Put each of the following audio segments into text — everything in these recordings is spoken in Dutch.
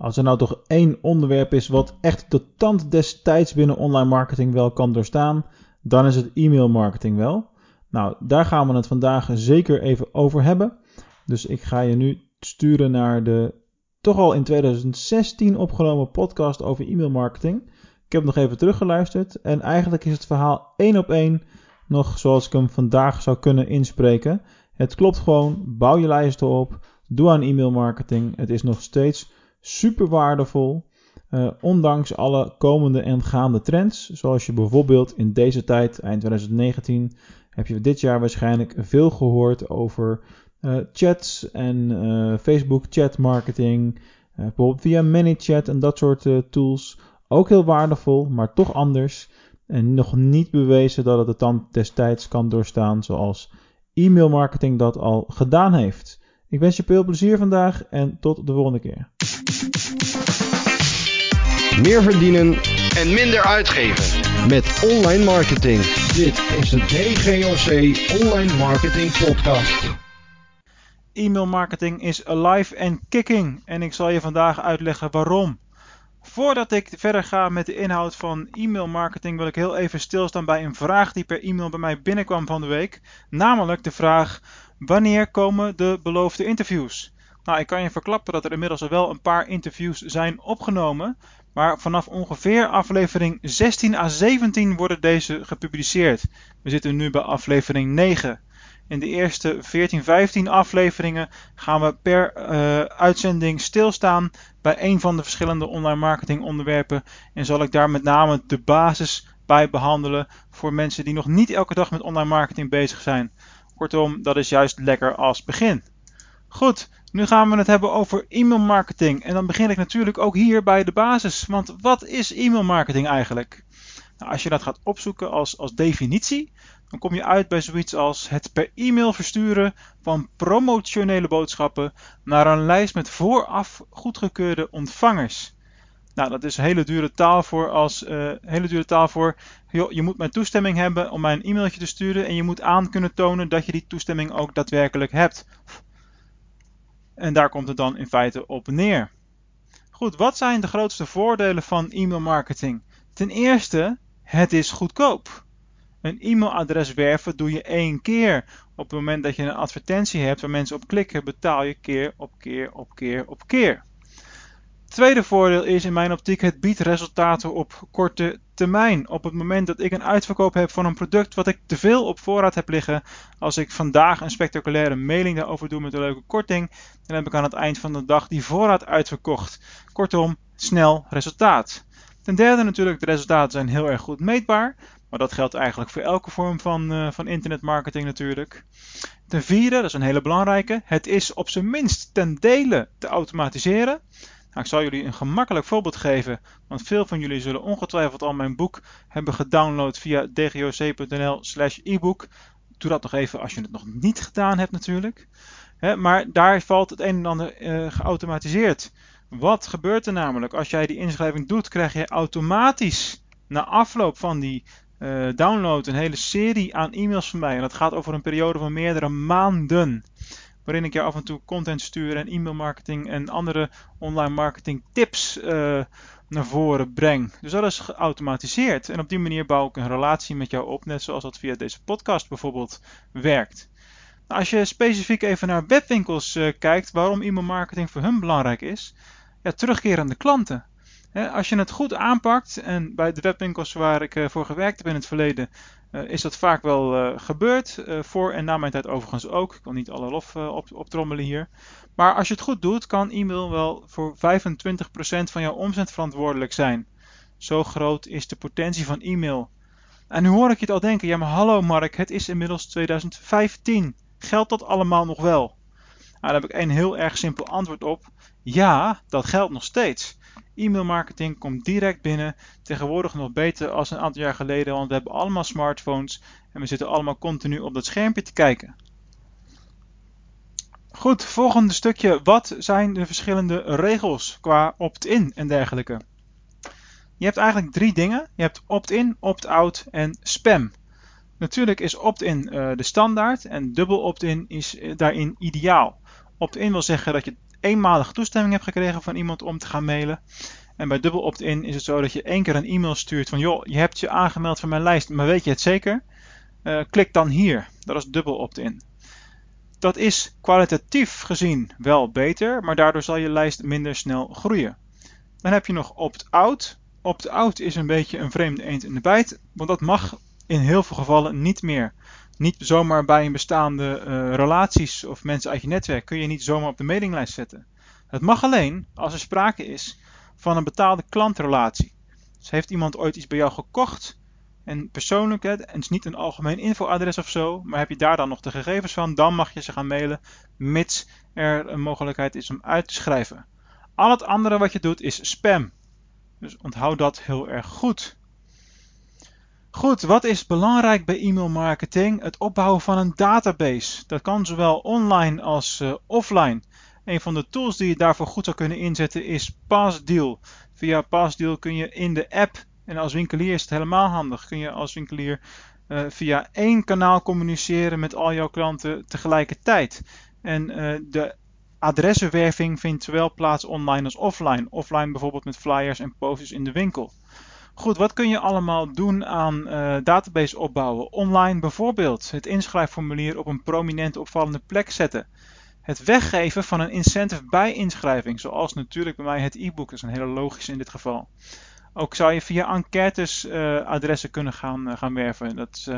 Als er nou toch één onderwerp is wat echt de tand destijds binnen online marketing wel kan doorstaan, dan is het e-mail marketing wel. Nou, daar gaan we het vandaag zeker even over hebben. Dus ik ga je nu sturen naar de toch al in 2016 opgenomen podcast over e-mail marketing. Ik heb nog even teruggeluisterd en eigenlijk is het verhaal één op één nog zoals ik hem vandaag zou kunnen inspreken. Het klopt gewoon, bouw je lijsten op, doe aan e-mail marketing. Het is nog steeds super waardevol. Uh, ondanks alle komende en gaande trends, zoals je bijvoorbeeld in deze tijd, eind 2019, heb je dit jaar waarschijnlijk veel gehoord over uh, chats en uh, Facebook chat marketing, bijvoorbeeld via ManyChat en dat soort tools. Ook heel waardevol, maar toch anders. En nog niet bewezen dat het de tand destijds kan doorstaan zoals e-mail marketing dat al gedaan heeft. Ik wens je veel plezier vandaag en tot de volgende keer. Meer verdienen en minder uitgeven met online marketing. Dit is de DGOC Online Marketing Podcast. E-mail marketing is alive and kicking en ik zal je vandaag uitleggen waarom. Voordat ik verder ga met de inhoud van e-mail marketing wil ik heel even stilstaan bij een vraag die per e-mail bij mij binnenkwam van de week. Namelijk de vraag: wanneer komen de beloofde interviews? Nou, ik kan je verklappen dat er inmiddels wel een paar interviews zijn opgenomen. Maar vanaf ongeveer aflevering 16 à 17 worden deze gepubliceerd. We zitten nu bij aflevering 9. In de eerste 14, 15 afleveringen gaan we per uh, uitzending stilstaan bij een van de verschillende online marketing onderwerpen. En zal ik daar met name de basis bij behandelen voor mensen die nog niet elke dag met online marketing bezig zijn. Kortom, dat is juist lekker als begin. Goed, nu gaan we het hebben over e-mail marketing. En dan begin ik natuurlijk ook hier bij de basis. Want wat is e-mail marketing eigenlijk? Nou, als je dat gaat opzoeken als, als definitie, dan kom je uit bij zoiets als het per e-mail versturen van promotionele boodschappen naar een lijst met vooraf goedgekeurde ontvangers. Nou, dat is hele dure taal voor als uh, hele dure taal voor. Joh, je moet mijn toestemming hebben om mij een e-mailtje te sturen en je moet aan kunnen tonen dat je die toestemming ook daadwerkelijk hebt. En daar komt het dan in feite op neer. Goed, wat zijn de grootste voordelen van e-mail marketing? Ten eerste, het is goedkoop. Een e-mailadres werven doe je één keer. Op het moment dat je een advertentie hebt waar mensen op klikken, betaal je keer op keer op keer op keer. Tweede voordeel is in mijn optiek, het biedt resultaten op korte termijn. Op het moment dat ik een uitverkoop heb van een product wat ik te veel op voorraad heb liggen, als ik vandaag een spectaculaire mailing daarover doe met een leuke korting, dan heb ik aan het eind van de dag die voorraad uitverkocht. Kortom, snel resultaat. Ten derde natuurlijk, de resultaten zijn heel erg goed meetbaar. Maar dat geldt eigenlijk voor elke vorm van, uh, van internetmarketing natuurlijk. Ten vierde, dat is een hele belangrijke, het is op zijn minst ten dele te automatiseren. Nou, ik zal jullie een gemakkelijk voorbeeld geven, want veel van jullie zullen ongetwijfeld al mijn boek hebben gedownload via dgoc.nl slash ebook. Doe dat nog even als je het nog niet gedaan hebt natuurlijk. maar daar valt het een en ander uh, geautomatiseerd. Wat gebeurt er namelijk? Als jij die inschrijving doet, krijg je automatisch na afloop van die uh, download een hele serie aan e-mails van mij. En dat gaat over een periode van meerdere maanden. Waarin ik je af en toe content stuur en e-mail marketing en andere online marketing tips uh, naar voren breng. Dus dat is geautomatiseerd. En op die manier bouw ik een relatie met jou op, net zoals dat via deze podcast bijvoorbeeld werkt. Nou, als je specifiek even naar webwinkels uh, kijkt, waarom e-mail marketing voor hun belangrijk is, ja, terugkerende klanten. Als je het goed aanpakt, en bij de webwinkels waar ik eh, voor gewerkt heb in het verleden, eh, is dat vaak wel eh, gebeurd. voor en na mijn tijd overigens ook. Ik kan niet alle lof op, optrommelen hier. Maar als je het goed doet, kan e-mail wel voor 25% van jouw omzet verantwoordelijk zijn. Zo groot is de potentie van e-mail. En nu hoor ik je het al denken, ja maar hallo Mark, het is inmiddels 2015. Geldt dat allemaal nog wel? Nou, daar heb ik een heel erg simpel antwoord op. Ja, dat geldt nog steeds. E-mail marketing komt direct binnen. Tegenwoordig nog beter als een aantal jaar geleden, want we hebben allemaal smartphones en we zitten allemaal continu op dat schermpje te kijken. Goed, volgende stukje. Wat zijn de verschillende regels qua opt-in en dergelijke? Je hebt eigenlijk drie dingen. Je hebt opt-in, opt-out en spam. Natuurlijk is opt-in uh, de standaard en dubbel opt-in is uh, daarin ideaal. Opt-in wil zeggen dat je eenmalige toestemming hebt gekregen van iemand om te gaan mailen. En bij dubbel opt-in is het zo dat je één keer een e-mail stuurt van joh, je hebt je aangemeld voor mijn lijst, maar weet je het zeker? Uh, klik dan hier. Dat is dubbel opt-in. Dat is kwalitatief gezien wel beter, maar daardoor zal je lijst minder snel groeien. Dan heb je nog opt-out. Opt-out is een beetje een vreemde eend in de bijt, want dat mag in heel veel gevallen niet meer. Niet zomaar bij een bestaande uh, relaties of mensen uit je netwerk kun je niet zomaar op de mailinglijst zetten. Het mag alleen als er sprake is van een betaalde klantrelatie. Dus heeft iemand ooit iets bij jou gekocht en persoonlijk, hè, en het is niet een algemeen infoadres of zo, maar heb je daar dan nog de gegevens van, dan mag je ze gaan mailen, mits er een mogelijkheid is om uit te schrijven. Al het andere wat je doet is spam. Dus onthoud dat heel erg goed. Goed, wat is belangrijk bij e-mail marketing? Het opbouwen van een database. Dat kan zowel online als uh, offline. Een van de tools die je daarvoor goed zou kunnen inzetten is Passdeal. Via Passdeal kun je in de app, en als winkelier is het helemaal handig, kun je als winkelier uh, via één kanaal communiceren met al jouw klanten tegelijkertijd. En uh, de adressenwerving vindt zowel plaats online als offline. Offline bijvoorbeeld met flyers en posters in de winkel. Goed, wat kun je allemaal doen aan uh, database opbouwen? Online bijvoorbeeld het inschrijfformulier op een prominente opvallende plek zetten. Het weggeven van een incentive bij inschrijving, zoals natuurlijk bij mij het e-book, is een hele logische in dit geval. Ook zou je via enquêtes uh, adressen kunnen gaan, uh, gaan werven. Dat is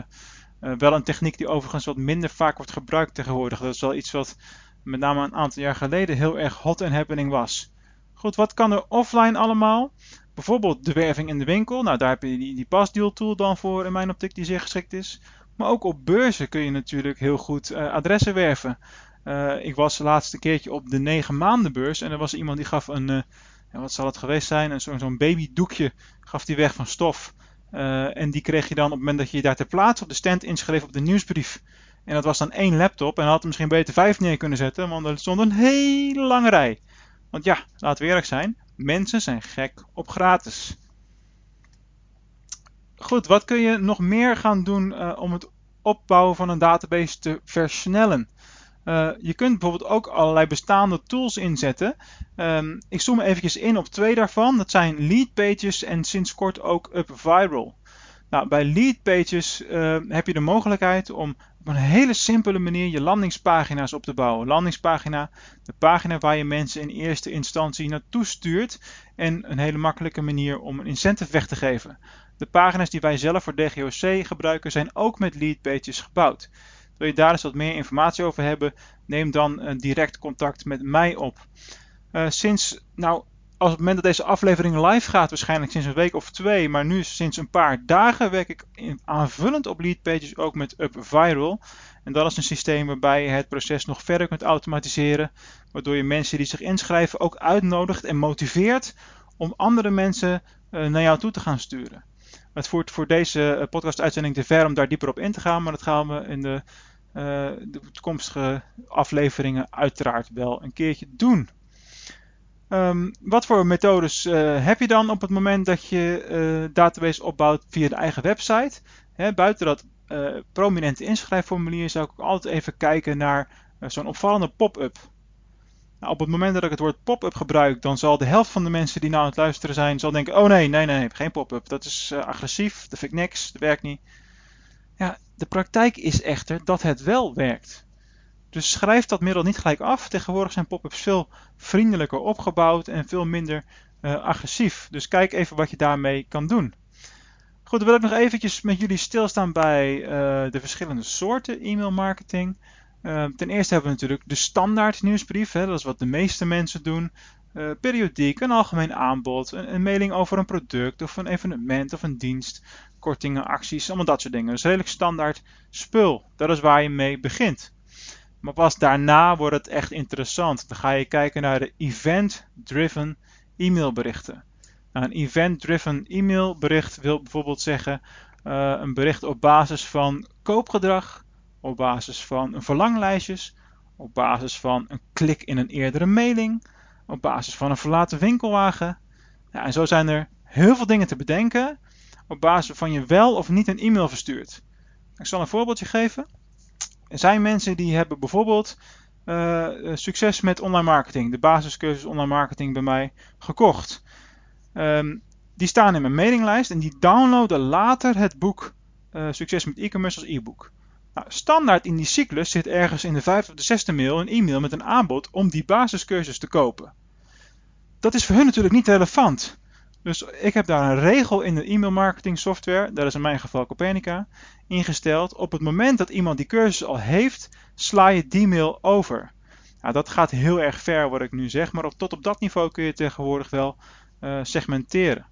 wel een techniek die overigens wat minder vaak wordt gebruikt tegenwoordig. Dat is wel iets wat met name een aantal jaar geleden heel erg hot and happening was. Goed, wat kan er offline allemaal? Bijvoorbeeld de werving in de winkel. Nou, daar heb je die, die pasdeal tool dan voor in mijn optiek die zeer geschikt is. Maar ook op beurzen kun je natuurlijk heel goed uh, adressen werven. Uh, ik was de laatste keertje op de 9 maanden beurs en er was iemand die gaf een, ja, wat zal het geweest zijn, zo'n zo babydoekje gaf die weg van stof. en die kreeg je dan op het moment dat je je daar ter plaatse op de stand inschreef op de nieuwsbrief. En dat was dan één laptop en had er misschien beter vijf neer kunnen zetten, want er stond een hele lange rij. Want ja, laten we eerlijk zijn, mensen zijn gek op gratis. Goed, wat kun je nog meer gaan doen uh, om het opbouwen van een database te versnellen? Uh, je kunt bijvoorbeeld ook allerlei bestaande tools inzetten. Um, ik zoom eventjes in op twee daarvan. Dat zijn Leadpages en sinds kort ook UpViral. Nou, bij Leadpages uh, heb je de mogelijkheid om op een hele simpele manier je landingspagina's op te bouwen. Landingspagina, de pagina waar je mensen in eerste instantie naartoe stuurt en een hele makkelijke manier om een incentive weg te geven. De pagina's die wij zelf voor DGOC gebruiken zijn ook met leadpages gebouwd. Wil je daar eens wat meer informatie over hebben, neem dan uh, direct contact met mij op. Uh, sinds nou als op het moment dat deze aflevering live gaat, waarschijnlijk sinds een week of twee, maar nu sinds een paar dagen werk ik aanvullend op leadpages ook met UpViral. En dat is een systeem waarbij je het proces nog verder kunt automatiseren, waardoor je mensen die zich inschrijven ook uitnodigt en motiveert om andere mensen uh, naar jou toe te gaan sturen. Het voert voor deze uh, podcast-uitzending te ver om daar dieper op in te gaan, maar dat gaan we in de, uh, de toekomstige afleveringen uiteraard wel een keertje doen. Um, wat voor methodes uh, heb je dan op het moment dat je uh, database opbouwt via de eigen website? Buiten dat uh, prominente inschrijfformulier zou ik altijd even kijken naar zo'n opvallende pop-up. Nou, op het moment dat ik het woord pop-up gebruik, dan zal de helft van de mensen die nou aan het luisteren zijn, zal denken, oh nee, nee, nee, geen pop-up. Dat is agressief, dat vind ik niks, dat werkt niet. Ja, de praktijk is echter dat het wel werkt. Dus schrijf dat middel niet gelijk af. Tegenwoordig zijn pop-ups veel vriendelijker opgebouwd en veel minder uh, agressief. Dus kijk even wat je daarmee kan doen. Goed, dan wil ik nog eventjes met jullie stilstaan bij uh, de verschillende soorten e-mail marketing. Uh, ten eerste hebben we natuurlijk de standaard nieuwsbrief. Hè, dat is wat de meeste mensen doen. Periodiek, een algemeen aanbod, een, een, mailing over een product of een evenement of een dienst, kortingen, acties, allemaal dat soort dingen. Dus redelijk standaard spul. Dat is waar je mee begint. Maar pas daarna wordt het echt interessant. Dan ga je kijken naar de event-driven e-mailberichten. Nou, een event-driven e-mailbericht wil bijvoorbeeld zeggen uh, een bericht op basis van koopgedrag, op basis van verlanglijstjes, op basis van een klik in een eerdere mailing, op basis van een verlaten winkelwagen. En zo zijn er heel veel dingen te bedenken op basis waarvan je wel of niet een e-mail verstuurt. Ik zal een voorbeeldje geven. Er zijn mensen die hebben bijvoorbeeld succes met online marketing, de basiscursus online marketing bij mij gekocht. Um, die staan in mijn mailinglijst en die downloaden later het boek Succes met e-commerce als e-book. Nou, standaard in die cyclus zit ergens in de vijfde of de zesde mail een e-mail met een aanbod om die basiscursus te kopen. Dat is voor hun natuurlijk niet relevant. Dus ik heb daar een regel in de e-mail marketing software, dat is in mijn geval Copernica, ingesteld. Op het moment dat iemand die cursus al heeft, sla je die mail over. Nou, dat gaat heel erg ver wat ik nu zeg, maar tot op dat niveau kun je tegenwoordig wel uh, segmenteren.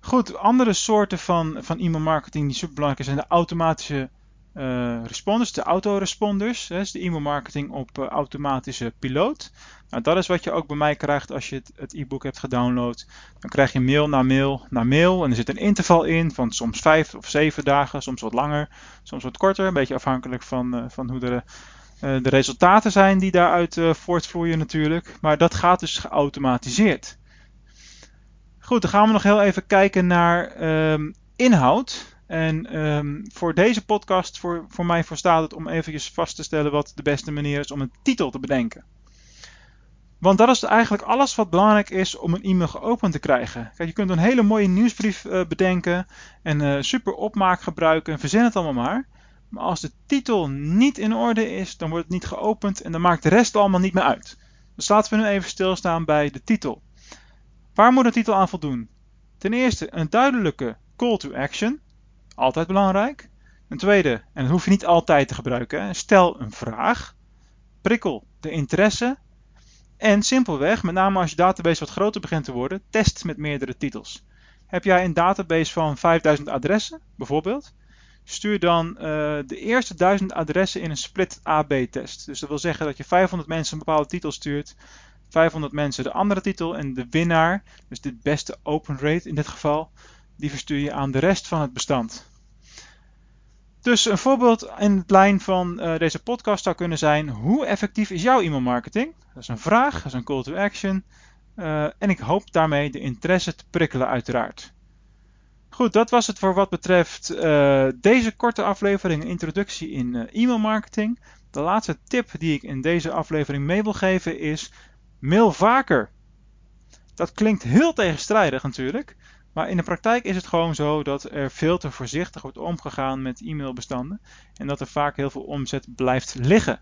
Goed, andere soorten van, van e-mail marketing die superbelangrijk zijn, zijn de automatische uh, responders, de autoresponders. Dus de e-mail marketing op uh, automatische piloot. Nou, dat is wat je ook bij mij krijgt als je het e-book hebt gedownload. Dan krijg je mail na mail na mail. En er zit een interval in van soms vijf of zeven dagen, soms wat langer, soms wat korter. Een beetje afhankelijk van, uh, van hoe de, de resultaten zijn die daaruit voortvloeien natuurlijk. Maar dat gaat dus geautomatiseerd. Goed, dan gaan we nog heel even kijken naar um, inhoud. En um, voor deze podcast, voor, voor mij voorstaat het om eventjes vast te stellen wat de beste manier is om een titel te bedenken. Want dat is eigenlijk alles wat belangrijk is om een e-mail geopend te krijgen. Kijk, je kunt een hele mooie nieuwsbrief uh, bedenken en uh, super opmaak gebruiken en verzin het allemaal maar. Maar als de titel niet in orde is, dan wordt het niet geopend en dan maakt de rest allemaal niet meer uit. Dus laten we nu even stilstaan bij de titel. Waar moet een titel aan voldoen? Ten eerste een duidelijke call to action. Altijd belangrijk. Een tweede, en dat hoef je niet altijd te gebruiken, stel een vraag. Prikkel de interesse. En simpelweg, met name als je database wat groter begint te worden, test met meerdere titels. Heb jij een database van 5000 adressen, bijvoorbeeld? Stuur dan uh, de eerste 1000 adressen in een split AB-test. Dus dat wil zeggen dat je 500 mensen een bepaalde titel stuurt, 500 mensen de andere titel en de winnaar, dus de beste open rate in dit geval, die verstuur je aan de rest van het bestand. Dus een voorbeeld in het lijn van uh, deze podcast zou kunnen zijn: hoe effectief is jouw e-mailmarketing? Dat is een vraag, dat is een call to action. Uh, en ik hoop daarmee de interesse te prikkelen, uiteraard. Goed, dat was het voor wat betreft uh, deze korte aflevering, introductie in e-mailmarketing. De laatste tip die ik in deze aflevering mee wil geven is: mail vaker. Dat klinkt heel tegenstrijdig natuurlijk. Maar in de praktijk is het gewoon zo dat er veel te voorzichtig wordt omgegaan met e-mailbestanden en dat er vaak heel veel omzet blijft liggen.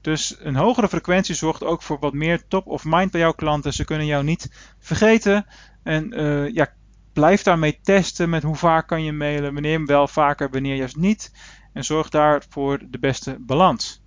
Dus een hogere frequentie zorgt ook voor wat meer top of mind bij jouw klanten. Ze kunnen jou niet vergeten en uh, ja, blijf daarmee testen met hoe vaak kan je mailen, wanneer wel vaker, wanneer juist niet. En zorg daarvoor de beste balans.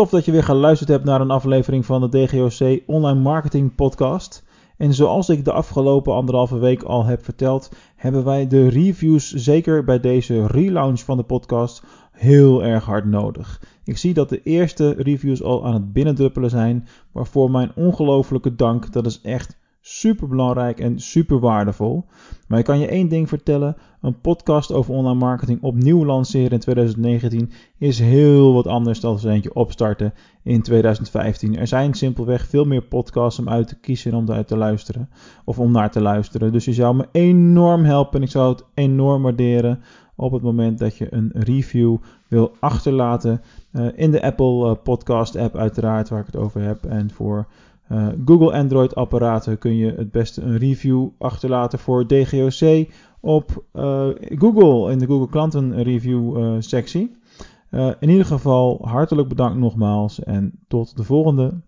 Tof dat je weer geluisterd hebt naar een aflevering van de DGOC Online Marketing Podcast. En zoals ik de afgelopen anderhalve week al heb verteld, hebben wij de reviews, zeker bij deze relaunch van de podcast, heel erg hard nodig. Ik zie dat de eerste reviews al aan het binnendruppelen zijn, waarvoor mijn ongelofelijke dank. Dat is echt super belangrijk en super waardevol. Maar ik kan je één ding vertellen: een podcast over online marketing opnieuw lanceren in 2019 is heel wat anders dan eentje opstarten in 2015. Er zijn simpelweg veel meer podcasts om uit te kiezen en om daar te luisteren of om naar te luisteren. Dus je zou me enorm helpen en ik zou het enorm waarderen op het moment dat je een review wil achterlaten uh, in de Apple uh, Podcast app uiteraard waar ik het over heb en voor uh, Google Android apparaten kun je het beste een review achterlaten voor DGOC op uh, Google in de Google klanten review uh, sectie. in ieder geval hartelijk bedankt nogmaals en tot de volgende.